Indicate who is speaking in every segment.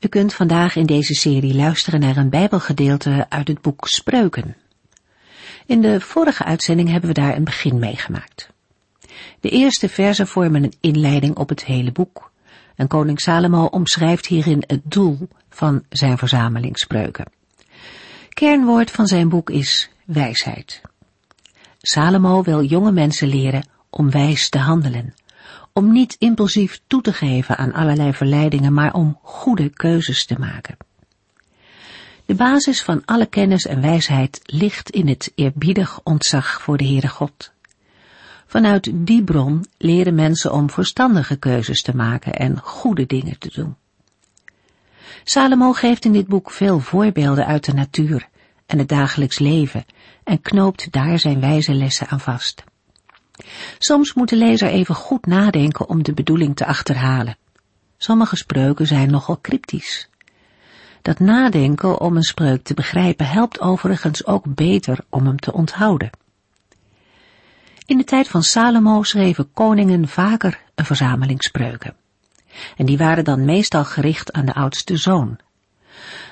Speaker 1: U kunt vandaag in deze serie luisteren naar een Bijbelgedeelte uit het boek Spreuken. In de vorige uitzending hebben we daar een begin mee gemaakt. De eerste verzen vormen een inleiding op het hele boek. En koning Salomo omschrijft hierin het doel van zijn verzameling spreuken. Kernwoord van zijn boek is wijsheid. Salomo wil jonge mensen leren om wijs te handelen, om niet impulsief toe te geven aan allerlei verleidingen, maar om goede keuzes te maken. De basis van alle kennis en wijsheid ligt in het eerbiedig ontzag voor de Heere God. Vanuit die bron leren mensen om verstandige keuzes te maken en goede dingen te doen. Salomo geeft in dit boek veel voorbeelden uit de natuur en het dagelijks leven en knoopt daar zijn wijze lessen aan vast. Soms moet de lezer even goed nadenken om de bedoeling te achterhalen. Sommige spreuken zijn nogal cryptisch. Dat nadenken om een spreuk te begrijpen helpt overigens ook beter om hem te onthouden. In de tijd van Salomo schreven koningen vaker een verzameling spreuken. En die waren dan meestal gericht aan de oudste zoon.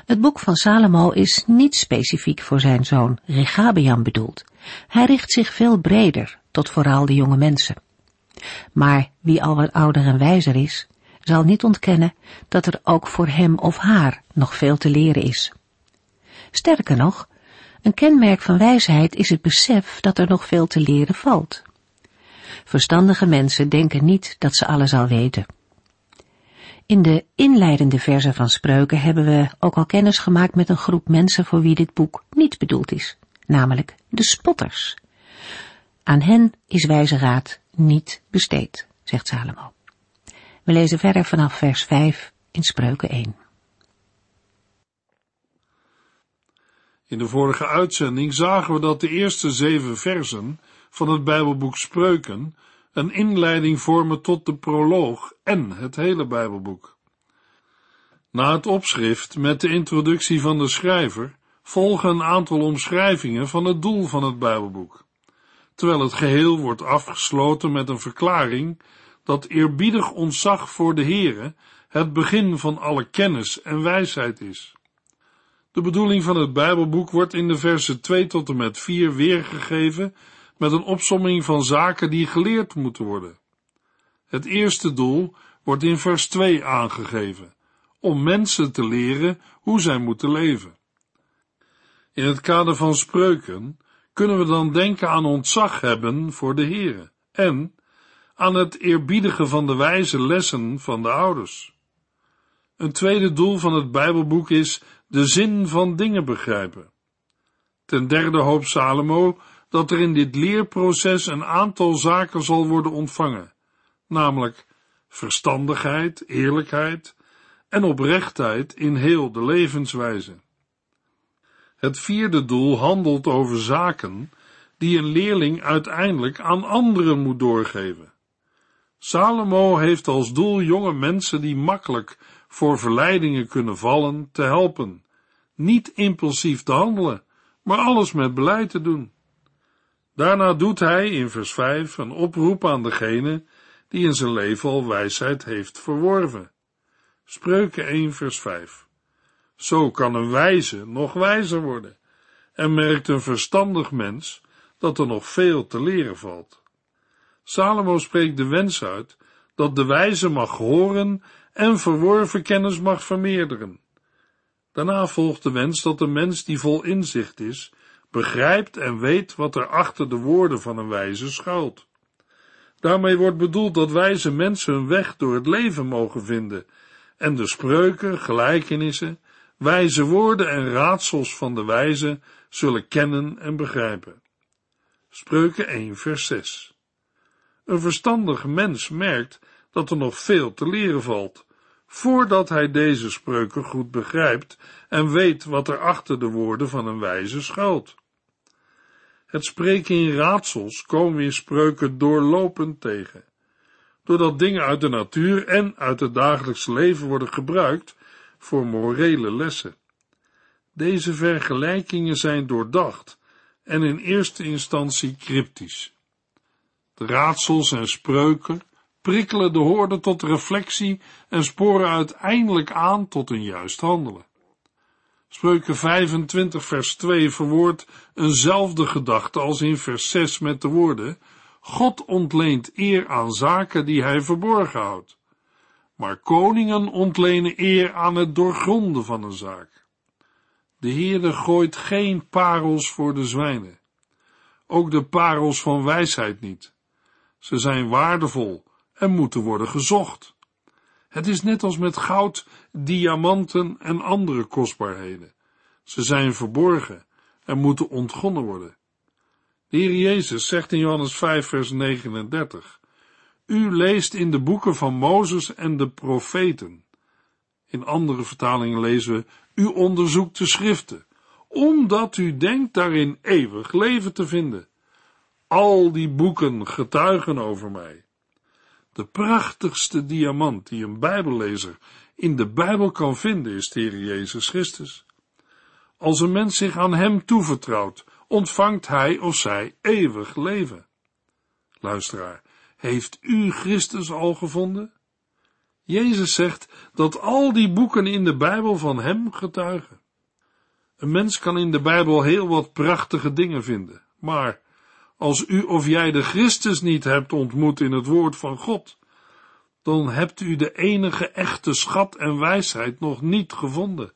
Speaker 1: Het boek van Salomo is niet specifiek voor zijn zoon Regabeam bedoeld. Hij richt zich veel breder tot vooral de jonge mensen. Maar wie al wat ouder en wijzer is, zal niet ontkennen dat er ook voor hem of haar nog veel te leren is. Sterker nog, een kenmerk van wijsheid is het besef dat er nog veel te leren valt. Verstandige mensen denken niet dat ze alles al weten. In de inleidende verzen van spreuken hebben we ook al kennis gemaakt met een groep mensen voor wie dit boek niet bedoeld is, namelijk de spotters. Aan hen is wijze raad niet besteed, zegt Salomo. We lezen verder vanaf vers 5 in Spreuken 1.
Speaker 2: In de vorige uitzending zagen we dat de eerste zeven versen van het Bijbelboek Spreuken een inleiding vormen tot de proloog en het hele Bijbelboek. Na het opschrift met de introductie van de schrijver volgen een aantal omschrijvingen van het doel van het Bijbelboek, terwijl het geheel wordt afgesloten met een verklaring dat eerbiedig ontzag voor de Heere het begin van alle kennis en wijsheid is. De bedoeling van het Bijbelboek wordt in de versen 2 tot en met 4 weergegeven met een opsomming van zaken die geleerd moeten worden. Het eerste doel wordt in vers 2 aangegeven, om mensen te leren hoe zij moeten leven. In het kader van spreuken kunnen we dan denken aan ontzag hebben voor de Heere en aan het eerbiedigen van de wijze lessen van de ouders. Een tweede doel van het Bijbelboek is de zin van dingen begrijpen. Ten derde hoopt Salomo dat er in dit leerproces een aantal zaken zal worden ontvangen, namelijk verstandigheid, eerlijkheid en oprechtheid in heel de levenswijze. Het vierde doel handelt over zaken die een leerling uiteindelijk aan anderen moet doorgeven. Salomo heeft als doel jonge mensen die makkelijk voor verleidingen kunnen vallen te helpen, niet impulsief te handelen, maar alles met beleid te doen. Daarna doet hij in vers 5 een oproep aan degene die in zijn leven al wijsheid heeft verworven. Spreuken 1 vers 5. Zo kan een wijze nog wijzer worden en merkt een verstandig mens dat er nog veel te leren valt. Salomo spreekt de wens uit dat de wijze mag horen en verworven kennis mag vermeerderen. Daarna volgt de wens dat de mens die vol inzicht is, begrijpt en weet wat er achter de woorden van een wijze schuilt. Daarmee wordt bedoeld dat wijze mensen hun weg door het leven mogen vinden en de spreuken, gelijkenissen, wijze woorden en raadsels van de wijze zullen kennen en begrijpen. Spreuken 1 vers 6 Een verstandig mens merkt dat er nog veel te leren valt, voordat hij deze spreuken goed begrijpt en weet wat er achter de woorden van een wijze schuilt. Het spreken in raadsels komen we in spreuken doorlopend tegen. Doordat dingen uit de natuur en uit het dagelijks leven worden gebruikt voor morele lessen. Deze vergelijkingen zijn doordacht en in eerste instantie cryptisch. De raadsels en spreuken prikkelen de hoorde tot reflectie en sporen uiteindelijk aan tot een juist handelen. Spreuken 25 vers 2 verwoordt eenzelfde gedachte als in vers 6 met de woorden God ontleent eer aan zaken die hij verborgen houdt. Maar koningen ontlenen eer aan het doorgronden van een zaak. De Heerde gooit geen parels voor de zwijnen. Ook de parels van wijsheid niet. Ze zijn waardevol en moeten worden gezocht. Het is net als met goud, diamanten en andere kostbaarheden. Ze zijn verborgen en moeten ontgonnen worden. De Heer Jezus zegt in Johannes 5 vers 39, U leest in de boeken van Mozes en de profeten. In andere vertalingen lezen we, U onderzoekt de schriften, omdat u denkt daarin eeuwig leven te vinden. Al die boeken getuigen over mij. De prachtigste diamant die een Bijbellezer in de Bijbel kan vinden is de Heer Jezus Christus. Als een mens zich aan Hem toevertrouwt, ontvangt hij of zij eeuwig leven. Luisteraar, heeft u Christus al gevonden? Jezus zegt dat al die boeken in de Bijbel van Hem getuigen. Een mens kan in de Bijbel heel wat prachtige dingen vinden, maar als u of jij de Christus niet hebt ontmoet in het woord van God, dan hebt u de enige echte schat en wijsheid nog niet gevonden.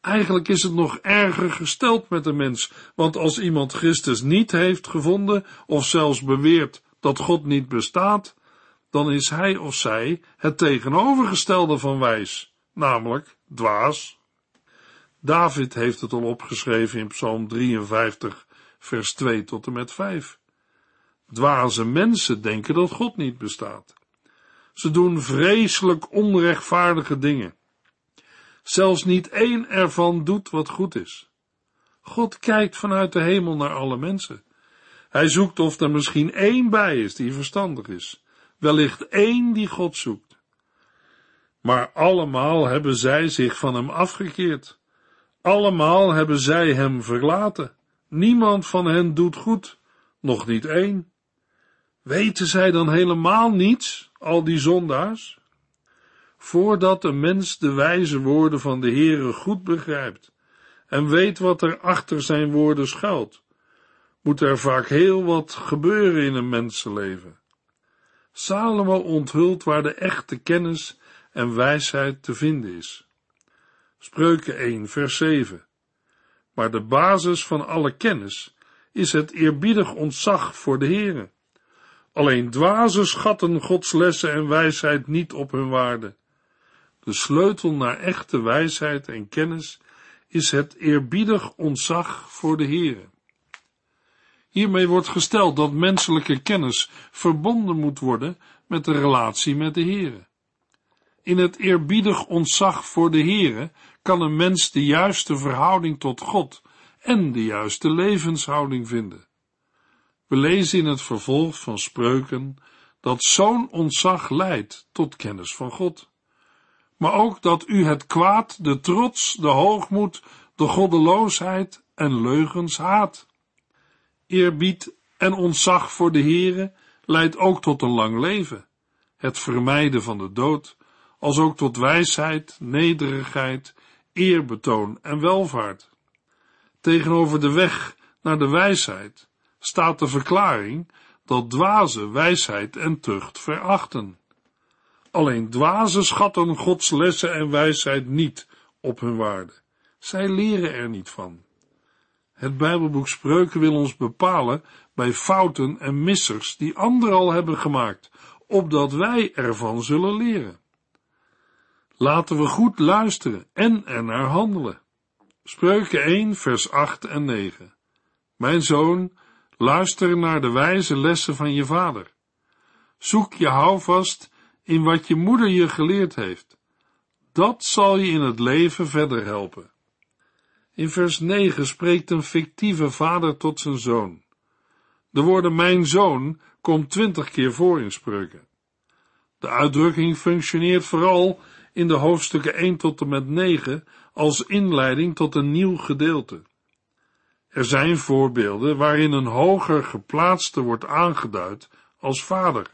Speaker 2: Eigenlijk is het nog erger gesteld met de mens, want als iemand Christus niet heeft gevonden, of zelfs beweert dat God niet bestaat, dan is hij of zij het tegenovergestelde van wijs, namelijk dwaas. David heeft het al opgeschreven in Psalm 53, vers 2 tot en met 5. Dwaze mensen denken dat God niet bestaat. Ze doen vreselijk onrechtvaardige dingen. Zelfs niet één ervan doet wat goed is. God kijkt vanuit de hemel naar alle mensen. Hij zoekt of er misschien één bij is die verstandig is, wellicht één die God zoekt. Maar allemaal hebben zij zich van hem afgekeerd. Allemaal hebben zij hem verlaten. Niemand van hen doet goed, nog niet één. Weten zij dan helemaal niets, al die zondaars? Voordat een mens de wijze woorden van de Heere goed begrijpt en weet wat er achter zijn woorden schuilt, moet er vaak heel wat gebeuren in een mensenleven. Salomo onthult waar de echte kennis en wijsheid te vinden is. Spreuken 1, vers 7. Maar de basis van alle kennis is het eerbiedig ontzag voor de Heere. Alleen dwazen schatten Gods lessen en wijsheid niet op hun waarde. De sleutel naar echte wijsheid en kennis is het eerbiedig ontzag voor de Heere. Hiermee wordt gesteld dat menselijke kennis verbonden moet worden met de relatie met de Heere. In het eerbiedig ontzag voor de Heere kan een mens de juiste verhouding tot God en de juiste levenshouding vinden. We lezen in het vervolg van spreuken dat zo'n ontzag leidt tot kennis van God. Maar ook dat u het kwaad, de trots, de hoogmoed, de goddeloosheid en leugens haat. Eerbied en ontzag voor de Heere leidt ook tot een lang leven, het vermijden van de dood, als ook tot wijsheid, nederigheid, eerbetoon en welvaart. Tegenover de weg naar de wijsheid staat de verklaring dat dwaze wijsheid en tucht verachten. Alleen dwaze schatten Gods lessen en wijsheid niet op hun waarde. Zij leren er niet van. Het Bijbelboek Spreuken wil ons bepalen bij fouten en missers die anderen al hebben gemaakt, opdat wij ervan zullen leren. Laten we goed luisteren en ernaar handelen. Spreuken 1, vers 8 en 9. Mijn zoon, luister naar de wijze lessen van je vader. Zoek je houvast in wat je moeder je geleerd heeft, Dat zal je in het leven verder helpen. In vers 9 spreekt een fictieve vader tot zijn zoon. De woorden mijn zoon komt twintig keer voor in spreuken. De uitdrukking functioneert vooral in de hoofdstukken 1 tot en met 9 als inleiding tot een nieuw gedeelte. Er zijn voorbeelden waarin een hoger geplaatste wordt aangeduid als vader.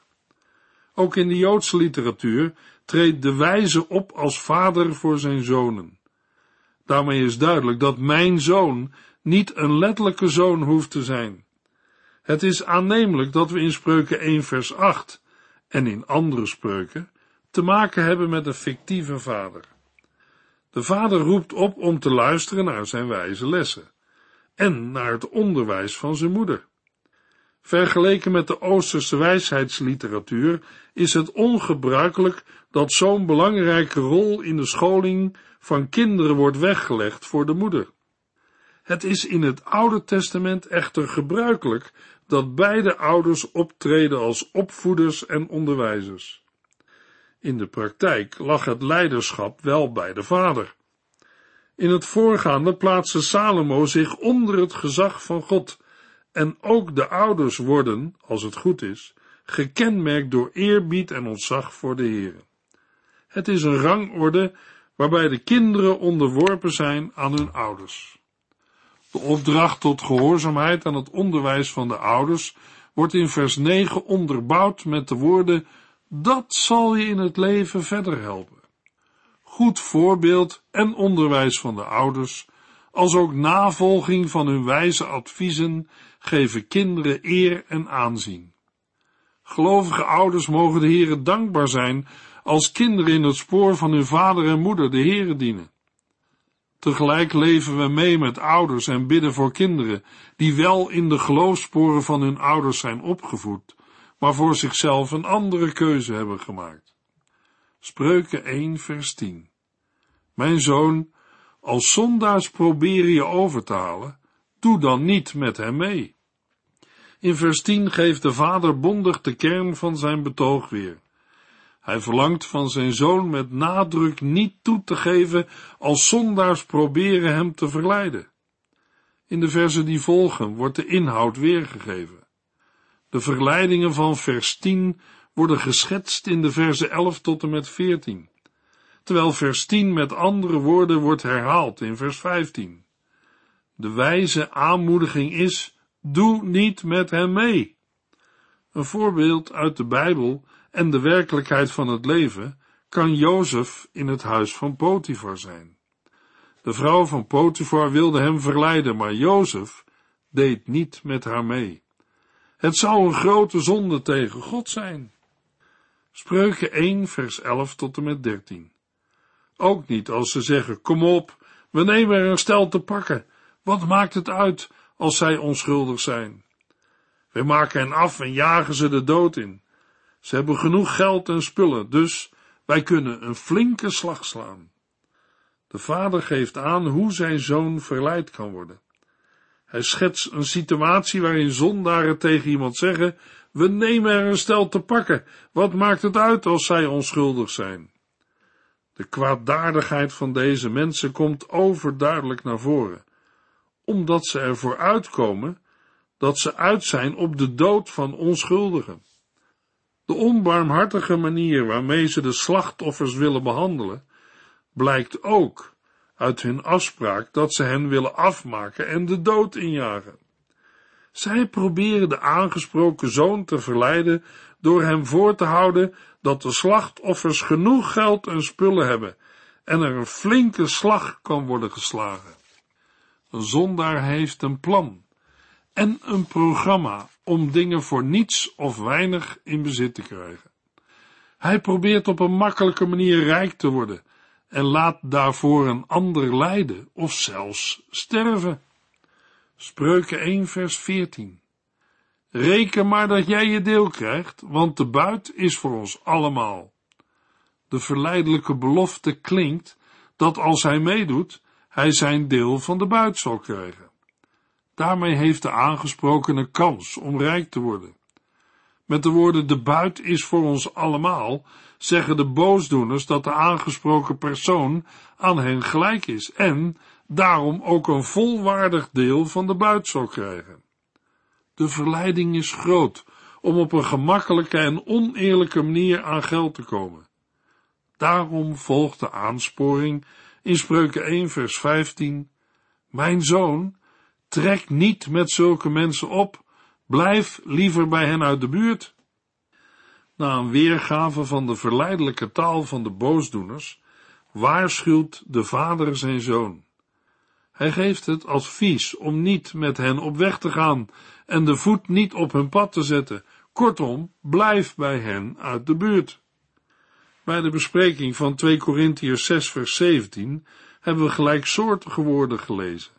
Speaker 2: Ook in de Joodse literatuur treedt de wijze op als vader voor zijn zonen. Daarmee is duidelijk dat mijn zoon niet een letterlijke zoon hoeft te zijn. Het is aannemelijk dat we in Spreuken 1 vers 8 en in andere spreuken te maken hebben met een fictieve vader. De vader roept op om te luisteren naar zijn wijze lessen en naar het onderwijs van zijn moeder. Vergeleken met de Oosterse wijsheidsliteratuur is het ongebruikelijk dat zo'n belangrijke rol in de scholing van kinderen wordt weggelegd voor de moeder. Het is in het Oude Testament echter gebruikelijk dat beide ouders optreden als opvoeders en onderwijzers. In de praktijk lag het leiderschap wel bij de vader. In het voorgaande plaatste Salomo zich onder het gezag van God, en ook de ouders worden, als het goed is, gekenmerkt door eerbied en ontzag voor de Heer. Het is een rangorde waarbij de kinderen onderworpen zijn aan hun ouders. De opdracht tot gehoorzaamheid aan het onderwijs van de ouders wordt in vers 9 onderbouwd met de woorden: Dat zal je in het leven verder helpen. Goed voorbeeld en onderwijs van de ouders, als ook navolging van hun wijze adviezen, geven kinderen eer en aanzien. Gelovige ouders mogen de Heere dankbaar zijn als kinderen in het spoor van hun vader en moeder de Heere dienen. Tegelijk leven we mee met ouders en bidden voor kinderen die wel in de geloofsporen van hun ouders zijn opgevoed, maar voor zichzelf een andere keuze hebben gemaakt. Spreuken 1 vers 10 Mijn zoon, als zondaars proberen je over te halen, doe dan niet met hem mee. In vers 10 geeft de vader bondig de kern van zijn betoog weer. Hij verlangt van zijn zoon met nadruk niet toe te geven als zondaars proberen hem te verleiden. In de versen die volgen wordt de inhoud weergegeven. De verleidingen van vers 10 worden geschetst in de versen 11 tot en met 14, terwijl vers 10 met andere woorden wordt herhaald in vers 15. De wijze aanmoediging is, doe niet met hem mee. Een voorbeeld uit de Bijbel en de werkelijkheid van het leven kan Jozef in het huis van Potifar zijn. De vrouw van Potifar wilde hem verleiden, maar Jozef deed niet met haar mee. Het zou een grote zonde tegen God zijn. Spreuken 1 vers 11 tot en met 13. Ook niet als ze zeggen, kom op, we nemen er een stel te pakken. Wat maakt het uit als zij onschuldig zijn? We maken hen af en jagen ze de dood in. Ze hebben genoeg geld en spullen, dus wij kunnen een flinke slag slaan. De vader geeft aan hoe zijn zoon verleid kan worden. Hij schetst een situatie waarin zondaren tegen iemand zeggen: We nemen er een stel te pakken. Wat maakt het uit als zij onschuldig zijn? De kwaadaardigheid van deze mensen komt overduidelijk naar voren, omdat ze ervoor uitkomen dat ze uit zijn op de dood van onschuldigen. De onbarmhartige manier waarmee ze de slachtoffers willen behandelen, blijkt ook uit hun afspraak dat ze hen willen afmaken en de dood injagen. Zij proberen de aangesproken zoon te verleiden door hem voor te houden dat de slachtoffers genoeg geld en spullen hebben en er een flinke slag kan worden geslagen. Een zondaar heeft een plan en een programma om dingen voor niets of weinig in bezit te krijgen. Hij probeert op een makkelijke manier rijk te worden en laat daarvoor een ander lijden of zelfs sterven. Spreuken 1 vers 14 Reken maar dat jij je deel krijgt, want de buit is voor ons allemaal. De verleidelijke belofte klinkt dat als hij meedoet, hij zijn deel van de buit zal krijgen. Daarmee heeft de aangesprokene kans om rijk te worden. Met de woorden de buit is voor ons allemaal, zeggen de boosdoeners dat de aangesproken persoon aan hen gelijk is en daarom ook een volwaardig deel van de buit zal krijgen. De verleiding is groot om op een gemakkelijke en oneerlijke manier aan geld te komen. Daarom volgt de aansporing in Spreuken 1 vers 15, Mijn zoon, trek niet met zulke mensen op, blijf liever bij hen uit de buurt. Na een weergave van de verleidelijke taal van de boosdoeners, waarschuwt de vader zijn zoon. Hij geeft het advies om niet met hen op weg te gaan en de voet niet op hun pad te zetten. Kortom, blijf bij hen uit de buurt. Bij de bespreking van 2 Korintiërs 6 vers 17 hebben we gelijksoortige woorden gelezen.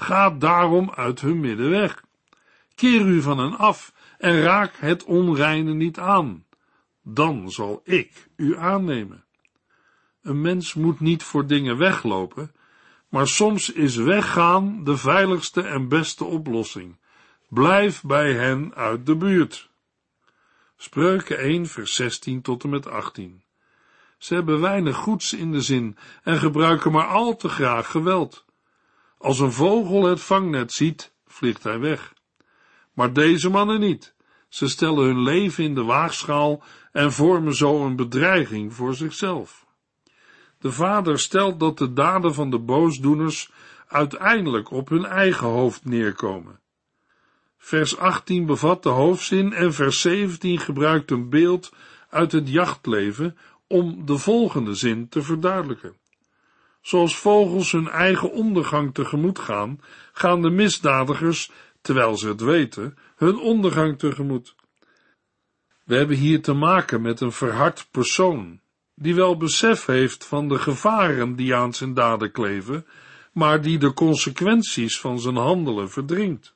Speaker 2: Ga daarom uit hun midden weg. Keer u van hen af en raak het onreine niet aan. Dan zal ik u aannemen. Een mens moet niet voor dingen weglopen, maar soms is weggaan de veiligste en beste oplossing. Blijf bij hen uit de buurt. Spreuken 1 vers 16 tot en met 18. Ze hebben weinig goeds in de zin en gebruiken maar al te graag geweld. Als een vogel het vangnet ziet, vliegt hij weg. Maar deze mannen niet. Ze stellen hun leven in de waagschaal en vormen zo een bedreiging voor zichzelf. De vader stelt dat de daden van de boosdoeners uiteindelijk op hun eigen hoofd neerkomen. Vers 18 bevat de hoofdzin en vers 17 gebruikt een beeld uit het jachtleven om de volgende zin te verduidelijken. Zoals vogels hun eigen ondergang tegemoet gaan, gaan de misdadigers, terwijl ze het weten, hun ondergang tegemoet. We hebben hier te maken met een verhard persoon, die wel besef heeft van de gevaren die aan zijn daden kleven, maar die de consequenties van zijn handelen verdringt.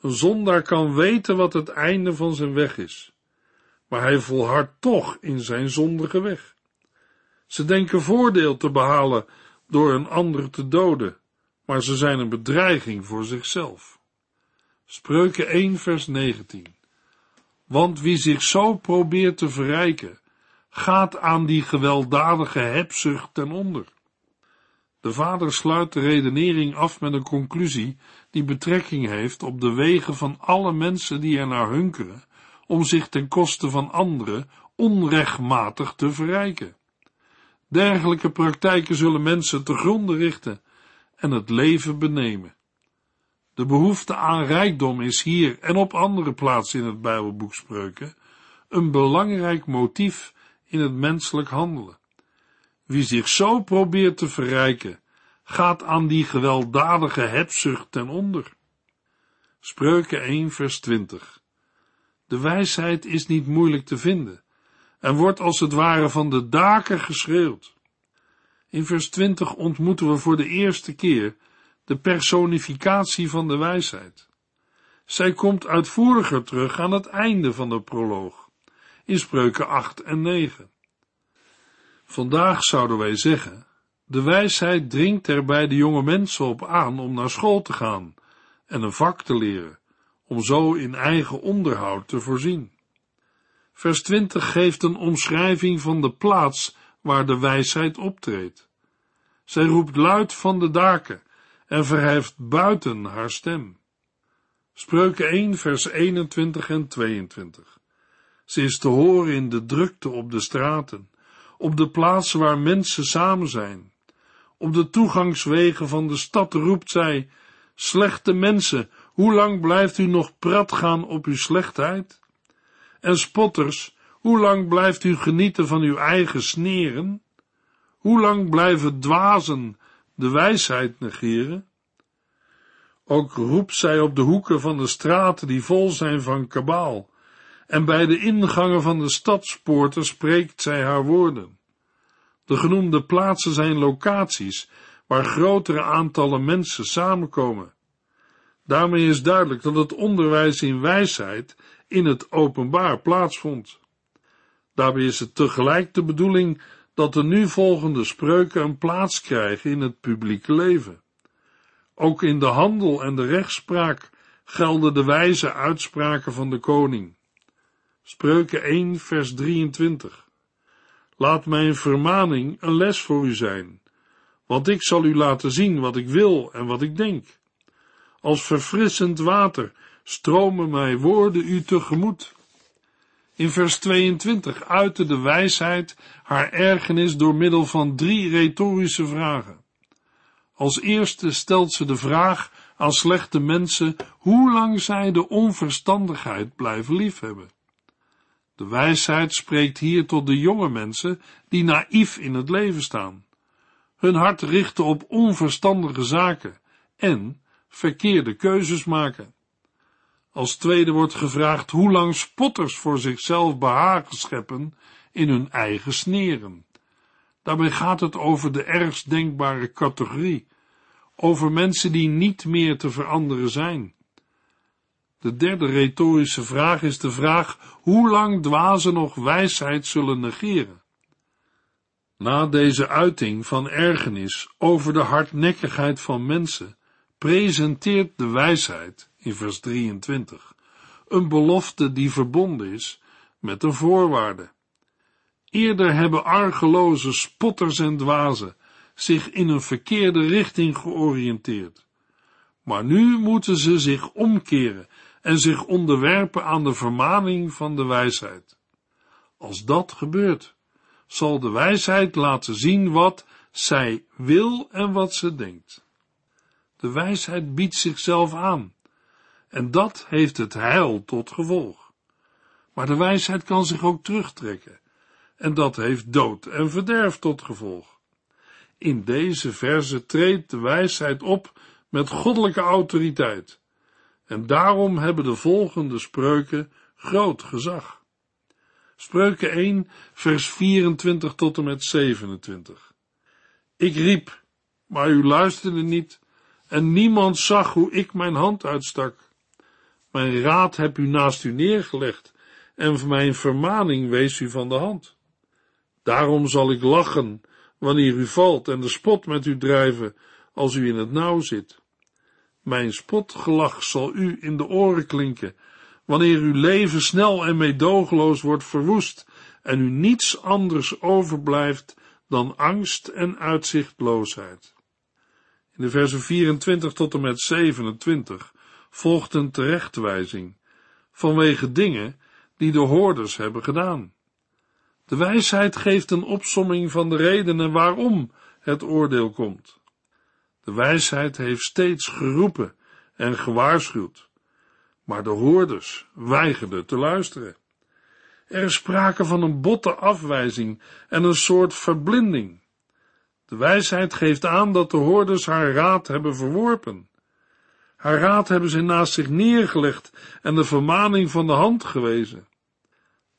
Speaker 2: Een zondaar kan weten wat het einde van zijn weg is, maar hij volhardt toch in zijn zondige weg. Ze denken voordeel te behalen door een ander te doden, maar ze zijn een bedreiging voor zichzelf. Spreuken 1 vers 19 Want wie zich zo probeert te verrijken, gaat aan die gewelddadige hebzucht ten onder. De vader sluit de redenering af met een conclusie die betrekking heeft op de wegen van alle mensen die er naar hunkeren om zich ten koste van anderen onrechtmatig te verrijken. Dergelijke praktijken zullen mensen te gronde richten en het leven benemen. De behoefte aan rijkdom is hier en op andere plaatsen in het Bijbelboek Spreuken een belangrijk motief in het menselijk handelen. Wie zich zo probeert te verrijken, gaat aan die gewelddadige hebzucht ten onder. Spreuken 1 vers 20 De wijsheid is niet moeilijk te vinden en wordt als het ware van de daken geschreeuwd. In vers 20 ontmoeten we voor de eerste keer de personificatie van de wijsheid. Zij komt uitvoeriger terug aan het einde van de proloog, in spreuken 8 en 9. Vandaag zouden wij zeggen, de wijsheid dringt er bij de jonge mensen op aan om naar school te gaan en een vak te leren, om zo in eigen onderhoud te voorzien. Vers 20 geeft een omschrijving van de plaats waar de wijsheid optreedt. Zij roept luid van de daken en verheft buiten haar stem. Spreuken 1 vers 21 en 22. Ze is te horen in de drukte op de straten, op de plaatsen waar mensen samen zijn. Op de toegangswegen van de stad roept zij, slechte mensen, hoe lang blijft u nog prat gaan op uw slechtheid? En spotters, hoe lang blijft u genieten van uw eigen sneren? Hoe lang blijven dwazen de wijsheid negeren? Ook roept zij op de hoeken van de straten die vol zijn van kabaal, en bij de ingangen van de stadspoorten spreekt zij haar woorden. De genoemde plaatsen zijn locaties waar grotere aantallen mensen samenkomen. Daarmee is duidelijk dat het onderwijs in wijsheid in het openbaar plaatsvond. Daarbij is het tegelijk de bedoeling dat de nu volgende spreuken een plaats krijgen in het publieke leven. Ook in de handel en de rechtspraak gelden de wijze uitspraken van de koning. Spreuken 1 vers 23. Laat mijn vermaning een les voor u zijn, want ik zal u laten zien wat ik wil en wat ik denk. Als verfrissend water stromen mijn woorden u tegemoet. In vers 22 uitte de wijsheid haar ergernis door middel van drie retorische vragen. Als eerste stelt ze de vraag aan slechte mensen hoe lang zij de onverstandigheid blijven liefhebben. De wijsheid spreekt hier tot de jonge mensen die naïef in het leven staan. Hun hart richten op onverstandige zaken en verkeerde keuzes maken. Als tweede wordt gevraagd hoe lang spotters voor zichzelf behagen scheppen in hun eigen sneren. Daarbij gaat het over de ergst denkbare categorie, over mensen die niet meer te veranderen zijn. De derde retorische vraag is de vraag hoe lang dwazen nog wijsheid zullen negeren. Na deze uiting van ergernis over de hardnekkigheid van mensen, presenteert de wijsheid in vers 23 een belofte die verbonden is met een voorwaarde. Eerder hebben argeloze spotters en dwazen zich in een verkeerde richting georiënteerd. Maar nu moeten ze zich omkeren en zich onderwerpen aan de vermaning van de wijsheid. Als dat gebeurt, zal de wijsheid laten zien wat zij wil en wat ze denkt. De wijsheid biedt zichzelf aan, en dat heeft het heil tot gevolg. Maar de wijsheid kan zich ook terugtrekken, en dat heeft dood en verderf tot gevolg. In deze verse treedt de wijsheid op met goddelijke autoriteit, en daarom hebben de volgende spreuken groot gezag. Spreuken 1, vers 24 tot en met 27. Ik riep, maar u luisterde niet, en niemand zag hoe ik mijn hand uitstak. Mijn raad heb u naast u neergelegd, en mijn vermaning wees u van de hand. Daarom zal ik lachen wanneer u valt en de spot met u drijven als u in het nauw zit. Mijn spotgelach zal u in de oren klinken, wanneer uw leven snel en meedogenloos wordt verwoest en u niets anders overblijft dan angst en uitzichtloosheid. In de versen 24 tot en met 27 volgt een terechtwijzing vanwege dingen die de hoorders hebben gedaan. De wijsheid geeft een opsomming van de redenen waarom het oordeel komt. De wijsheid heeft steeds geroepen en gewaarschuwd, maar de hoorders weigerden te luisteren. Er is sprake van een botte afwijzing en een soort verblinding. De wijsheid geeft aan dat de hoorders haar raad hebben verworpen. Haar raad hebben ze naast zich neergelegd en de vermaning van de hand gewezen.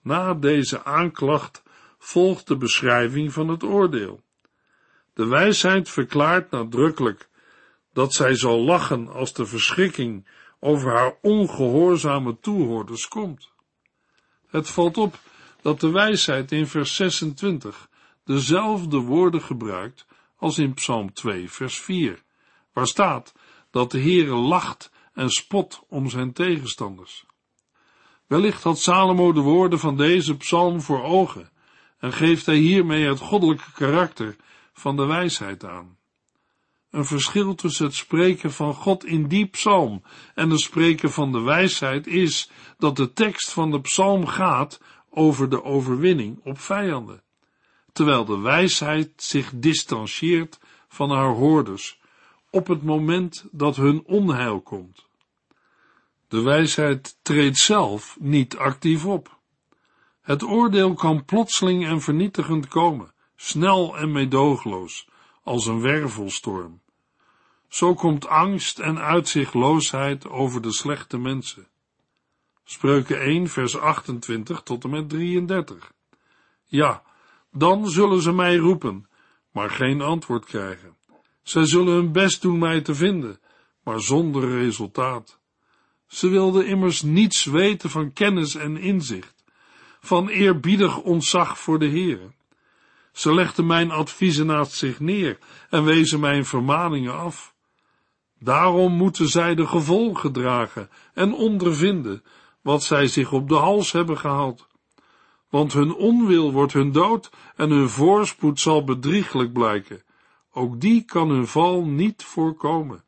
Speaker 2: Na deze aanklacht volgt de beschrijving van het oordeel. De wijsheid verklaart nadrukkelijk dat zij zal lachen als de verschrikking over haar ongehoorzame toehoorders komt. Het valt op dat de wijsheid in vers 26 dezelfde woorden gebruikt als in Psalm 2, vers 4, waar staat dat de Heere lacht en spot om zijn tegenstanders. Wellicht had Salomo de woorden van deze psalm voor ogen en geeft hij hiermee het goddelijke karakter van de wijsheid aan. Een verschil tussen het spreken van God in die psalm en het spreken van de wijsheid is dat de tekst van de psalm gaat over de overwinning op vijanden, terwijl de wijsheid zich distancieert van haar hoorders op het moment dat hun onheil komt. De wijsheid treedt zelf niet actief op. Het oordeel kan plotseling en vernietigend komen, snel en meedoogloos, als een wervelstorm. Zo komt angst en uitzichtloosheid over de slechte mensen. Spreuken 1, vers 28 tot en met 33. Ja, dan zullen ze mij roepen, maar geen antwoord krijgen. Zij zullen hun best doen mij te vinden, maar zonder resultaat. Ze wilden immers niets weten van kennis en inzicht, van eerbiedig ontzag voor de Heere. Ze legden mijn adviezen naast zich neer en wezen mijn vermaningen af. Daarom moeten zij de gevolgen dragen en ondervinden wat zij zich op de hals hebben gehaald. Want hun onwil wordt hun dood en hun voorspoed zal bedrieglijk blijken. Ook die kan hun val niet voorkomen.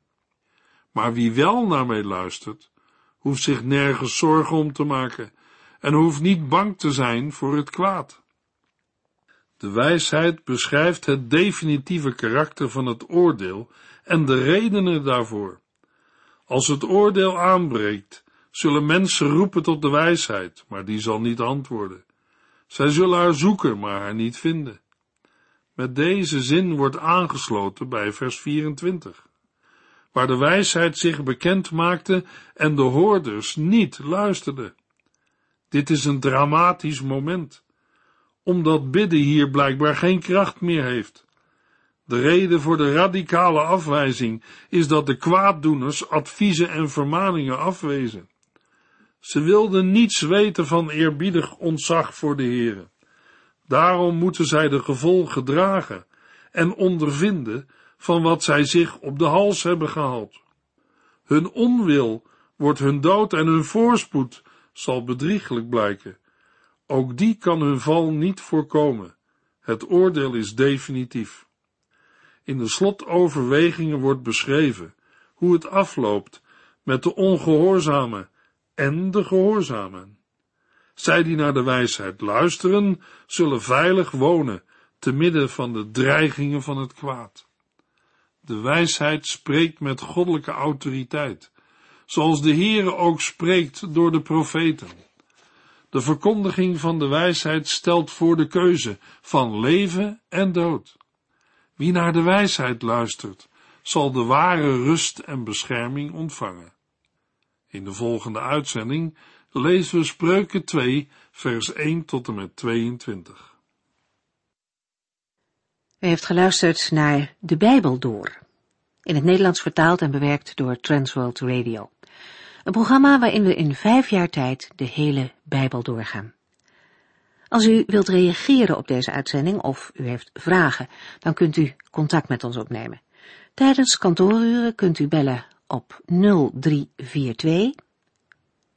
Speaker 2: Maar wie wel naar mij luistert, hoeft zich nergens zorgen om te maken en hoeft niet bang te zijn voor het kwaad. De wijsheid beschrijft het definitieve karakter van het oordeel en de redenen daarvoor. Als het oordeel aanbreekt, zullen mensen roepen tot de wijsheid, maar die zal niet antwoorden. Zij zullen haar zoeken, maar haar niet vinden. Met deze zin wordt aangesloten bij vers 24, waar de wijsheid zich bekend maakte en de hoorders niet luisterden. Dit is een dramatisch moment, omdat bidden hier blijkbaar geen kracht meer heeft. De reden voor de radicale afwijzing is dat de kwaaddoeners adviezen en vermaningen afwezen. Ze wilden niets weten van eerbiedig ontzag voor de Heere. Daarom moeten zij de gevolgen dragen en ondervinden van wat zij zich op de hals hebben gehaald. Hun onwil wordt hun dood en hun voorspoed zal bedrieglijk blijken. Ook die kan hun val niet voorkomen. Het oordeel is definitief. In de slotoverwegingen wordt beschreven hoe het afloopt met de ongehoorzamen en de gehoorzamen. Zij die naar de wijsheid luisteren, zullen veilig wonen te midden van de dreigingen van het kwaad. De wijsheid spreekt met goddelijke autoriteit, zoals de Heere ook spreekt door de profeten. De verkondiging van de wijsheid stelt voor de keuze van leven en dood. Wie naar de wijsheid luistert, zal de ware rust en bescherming ontvangen. In de volgende uitzending lezen we Spreuken 2, vers 1 tot en met 22.
Speaker 1: U heeft geluisterd naar De Bijbel Door, in het Nederlands vertaald en bewerkt door Transworld Radio. Een programma waarin we in vijf jaar tijd de hele Bijbel doorgaan. Als u wilt reageren op deze uitzending of u heeft vragen, dan kunt u contact met ons opnemen. Tijdens kantooruren kunt u bellen op 0342